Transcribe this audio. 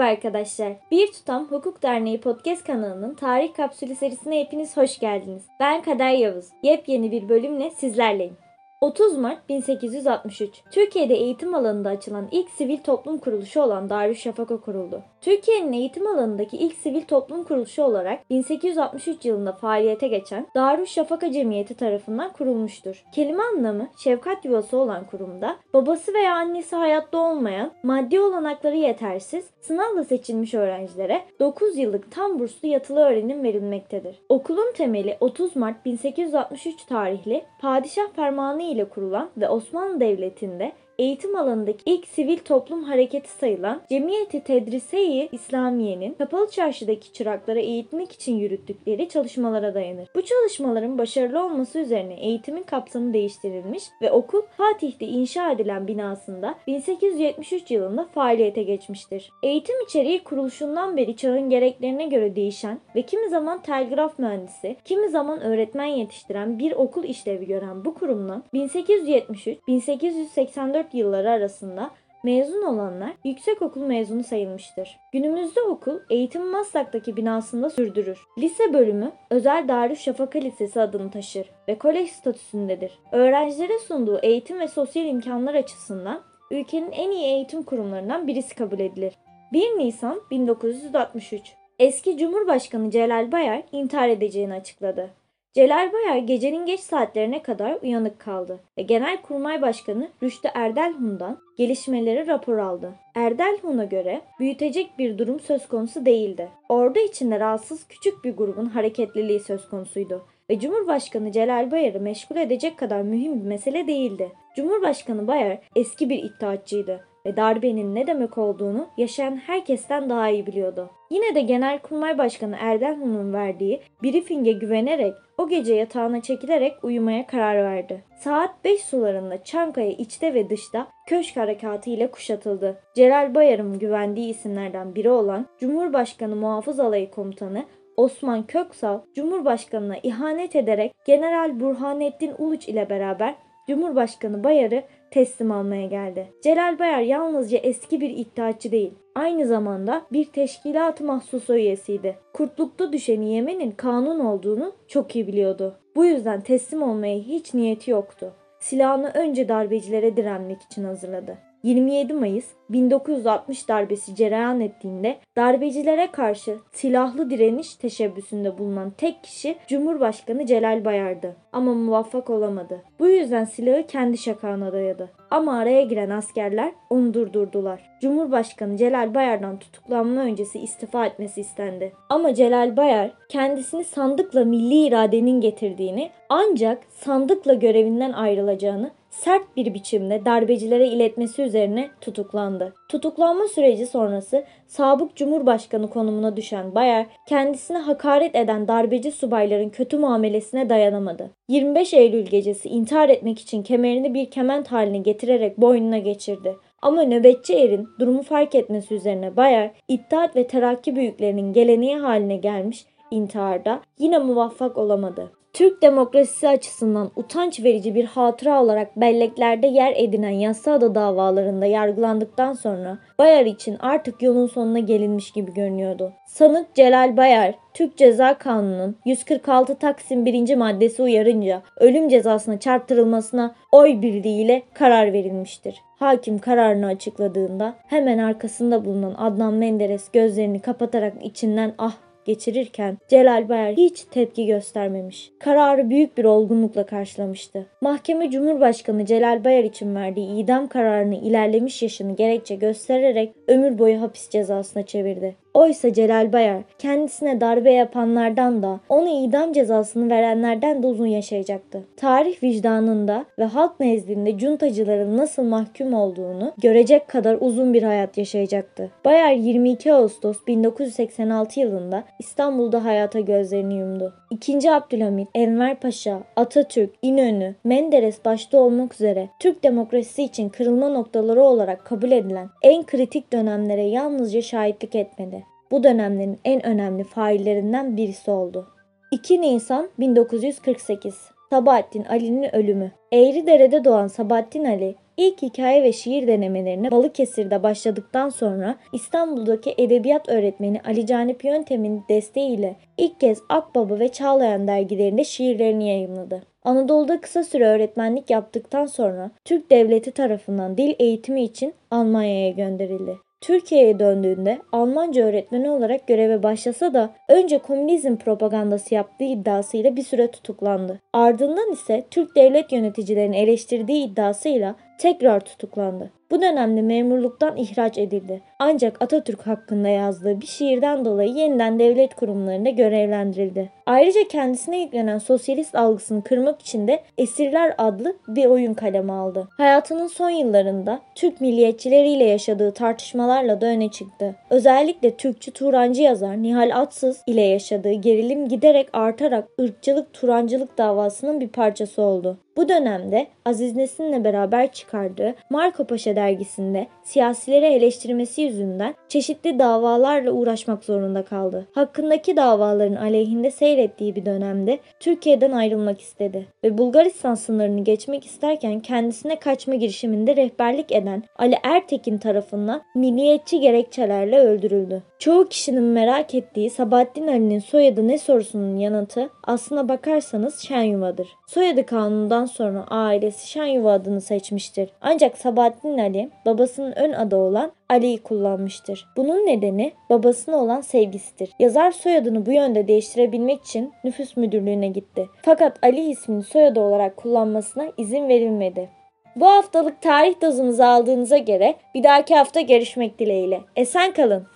Merhaba arkadaşlar. Bir Tutam Hukuk Derneği Podcast kanalının Tarih Kapsülü serisine hepiniz hoş geldiniz. Ben Kader Yavuz. Yepyeni bir bölümle sizlerleyim. 30 Mart 1863 Türkiye'de eğitim alanında açılan ilk sivil toplum kuruluşu olan Darüşşafaka kuruldu. Türkiye'nin eğitim alanındaki ilk sivil toplum kuruluşu olarak 1863 yılında faaliyete geçen Darüşşafaka Cemiyeti tarafından kurulmuştur. Kelime anlamı şefkat yuvası olan kurumda babası veya annesi hayatta olmayan, maddi olanakları yetersiz, sınavla seçilmiş öğrencilere 9 yıllık tam burslu yatılı öğrenim verilmektedir. Okulun temeli 30 Mart 1863 tarihli padişah fermanı ile kurulan ve Osmanlı Devleti'nde eğitim alanındaki ilk sivil toplum hareketi sayılan Cemiyeti Tedrise-i İslamiye'nin Kapalı Çarşı'daki çırakları eğitmek için yürüttükleri çalışmalara dayanır. Bu çalışmaların başarılı olması üzerine eğitimin kapsamı değiştirilmiş ve okul Fatih'te inşa edilen binasında 1873 yılında faaliyete geçmiştir. Eğitim içeriği kuruluşundan beri çağın gereklerine göre değişen ve kimi zaman telgraf mühendisi, kimi zaman öğretmen yetiştiren bir okul işlevi gören bu kurumdan 1873-1884 yılları arasında mezun olanlar yüksekokul mezunu sayılmıştır. Günümüzde okul eğitim Maslak'taki binasında sürdürür. Lise bölümü Özel Darüşşafaka Lisesi adını taşır ve kolej statüsündedir. Öğrencilere sunduğu eğitim ve sosyal imkanlar açısından ülkenin en iyi eğitim kurumlarından birisi kabul edilir. 1 Nisan 1963 Eski Cumhurbaşkanı Celal Bayar intihar edeceğini açıkladı. Celal Bayar gecenin geç saatlerine kadar uyanık kaldı ve Genelkurmay Başkanı Rüştü Erdelhun'dan gelişmeleri rapor aldı. Erdelhun'a göre büyütecek bir durum söz konusu değildi. Ordu içinde rahatsız küçük bir grubun hareketliliği söz konusuydu ve Cumhurbaşkanı Celal Bayar'ı meşgul edecek kadar mühim bir mesele değildi. Cumhurbaşkanı Bayar eski bir iddiatçıydı ve darbenin ne demek olduğunu yaşayan herkesten daha iyi biliyordu. Yine de Genelkurmay Başkanı Erdelhun'un verdiği briefing'e güvenerek o gece yatağına çekilerek uyumaya karar verdi. Saat 5 sularında Çankaya içte ve dışta köşk harekatı ile kuşatıldı. Celal Bayar'ın güvendiği isimlerden biri olan Cumhurbaşkanı Muhafız Alayı Komutanı Osman Köksal, Cumhurbaşkanına ihanet ederek General Burhanettin Uluç ile beraber Cumhurbaşkanı Bayar'ı teslim almaya geldi. Celal Bayar yalnızca eski bir iddiaçı değil, aynı zamanda bir teşkilat mahsusu üyesiydi. Kurtlukta düşeni yemenin kanun olduğunu çok iyi biliyordu. Bu yüzden teslim olmaya hiç niyeti yoktu. Silahını önce darbecilere direnmek için hazırladı. 27 Mayıs 1960 darbesi cereyan ettiğinde darbecilere karşı silahlı direniş teşebbüsünde bulunan tek kişi Cumhurbaşkanı Celal Bayar'dı. Ama muvaffak olamadı. Bu yüzden silahı kendi şakağına dayadı. Ama araya giren askerler onu durdurdular. Cumhurbaşkanı Celal Bayar'dan tutuklanma öncesi istifa etmesi istendi. Ama Celal Bayar kendisini sandıkla milli iradenin getirdiğini ancak sandıkla görevinden ayrılacağını sert bir biçimde darbecilere iletmesi üzerine tutuklandı. Tutuklanma süreci sonrası sabık cumhurbaşkanı konumuna düşen Bayer kendisine hakaret eden darbeci subayların kötü muamelesine dayanamadı. 25 Eylül gecesi intihar etmek için kemerini bir kement haline getirerek boynuna geçirdi. Ama nöbetçi erin durumu fark etmesi üzerine Bayer, İttihat ve Terakki büyüklerinin geleneği haline gelmiş intiharda yine muvaffak olamadı. Türk demokrasisi açısından utanç verici bir hatıra olarak belleklerde yer edinen Yassıada davalarında yargılandıktan sonra Bayar için artık yolun sonuna gelinmiş gibi görünüyordu. Sanık Celal Bayar, Türk Ceza Kanunu'nun 146 Taksim 1. maddesi uyarınca ölüm cezasına çarptırılmasına oy birliğiyle karar verilmiştir. Hakim kararını açıkladığında hemen arkasında bulunan Adnan Menderes gözlerini kapatarak içinden ah geçirirken Celal Bayar hiç tepki göstermemiş. Kararı büyük bir olgunlukla karşılamıştı. Mahkeme Cumhurbaşkanı Celal Bayar için verdiği idam kararını ilerlemiş yaşını gerekçe göstererek ömür boyu hapis cezasına çevirdi. Oysa Celal Bayar kendisine darbe yapanlardan da ona idam cezasını verenlerden de uzun yaşayacaktı. Tarih vicdanında ve halk nezdinde cuntacıların nasıl mahkum olduğunu görecek kadar uzun bir hayat yaşayacaktı. Bayar 22 Ağustos 1986 yılında İstanbul'da hayata gözlerini yumdu. 2. Abdülhamit, Enver Paşa, Atatürk, İnönü, Menderes başta olmak üzere Türk demokrasisi için kırılma noktaları olarak kabul edilen en kritik dönemlere yalnızca şahitlik etmedi. Bu dönemlerin en önemli faillerinden birisi oldu. 2 Nisan 1948 Sabahattin Ali'nin ölümü Eğridere'de doğan Sabahattin Ali İlk hikaye ve şiir denemelerine Balıkesir'de başladıktan sonra İstanbul'daki edebiyat öğretmeni Ali Canip Yöntem'in desteğiyle ilk kez Akbaba ve Çağlayan dergilerinde şiirlerini yayımladı. Anadolu'da kısa süre öğretmenlik yaptıktan sonra Türk Devleti tarafından dil eğitimi için Almanya'ya gönderildi. Türkiye'ye döndüğünde Almanca öğretmeni olarak göreve başlasa da önce komünizm propagandası yaptığı iddiasıyla bir süre tutuklandı. Ardından ise Türk devlet yöneticilerini eleştirdiği iddiasıyla tekrar tutuklandı. Bu dönemde memurluktan ihraç edildi. Ancak Atatürk hakkında yazdığı bir şiirden dolayı yeniden devlet kurumlarında görevlendirildi. Ayrıca kendisine yüklenen sosyalist algısını kırmak için de Esirler adlı bir oyun kaleme aldı. Hayatının son yıllarında Türk milliyetçileriyle yaşadığı tartışmalarla da öne çıktı. Özellikle Türkçü Turancı yazar Nihal Atsız ile yaşadığı gerilim giderek artarak ırkçılık Turancılık davasının bir parçası oldu. Bu dönemde Aziz Nesin'le beraber çıkardığı Marco Paşa dergisinde siyasileri eleştirmesi yüzünden çeşitli davalarla uğraşmak zorunda kaldı. Hakkındaki davaların aleyhinde seyrettiği bir dönemde Türkiye'den ayrılmak istedi ve Bulgaristan sınırını geçmek isterken kendisine kaçma girişiminde rehberlik eden Ali Ertekin tarafından milliyetçi gerekçelerle öldürüldü. Çoğu kişinin merak ettiği Sabahattin Ali'nin soyadı ne sorusunun yanıtı aslına bakarsanız Şenyuva'dır. Soyadı kanundan sonra ailesi Şenyuva adını seçmiştir. Ancak Sabahattin Ali babasının ön adı olan Ali'yi kullanmıştır. Bunun nedeni babasına olan sevgisidir. Yazar soyadını bu yönde değiştirebilmek için nüfus müdürlüğüne gitti. Fakat Ali ismini soyadı olarak kullanmasına izin verilmedi. Bu haftalık tarih dozumuzu aldığınıza göre bir dahaki hafta görüşmek dileğiyle. Esen kalın.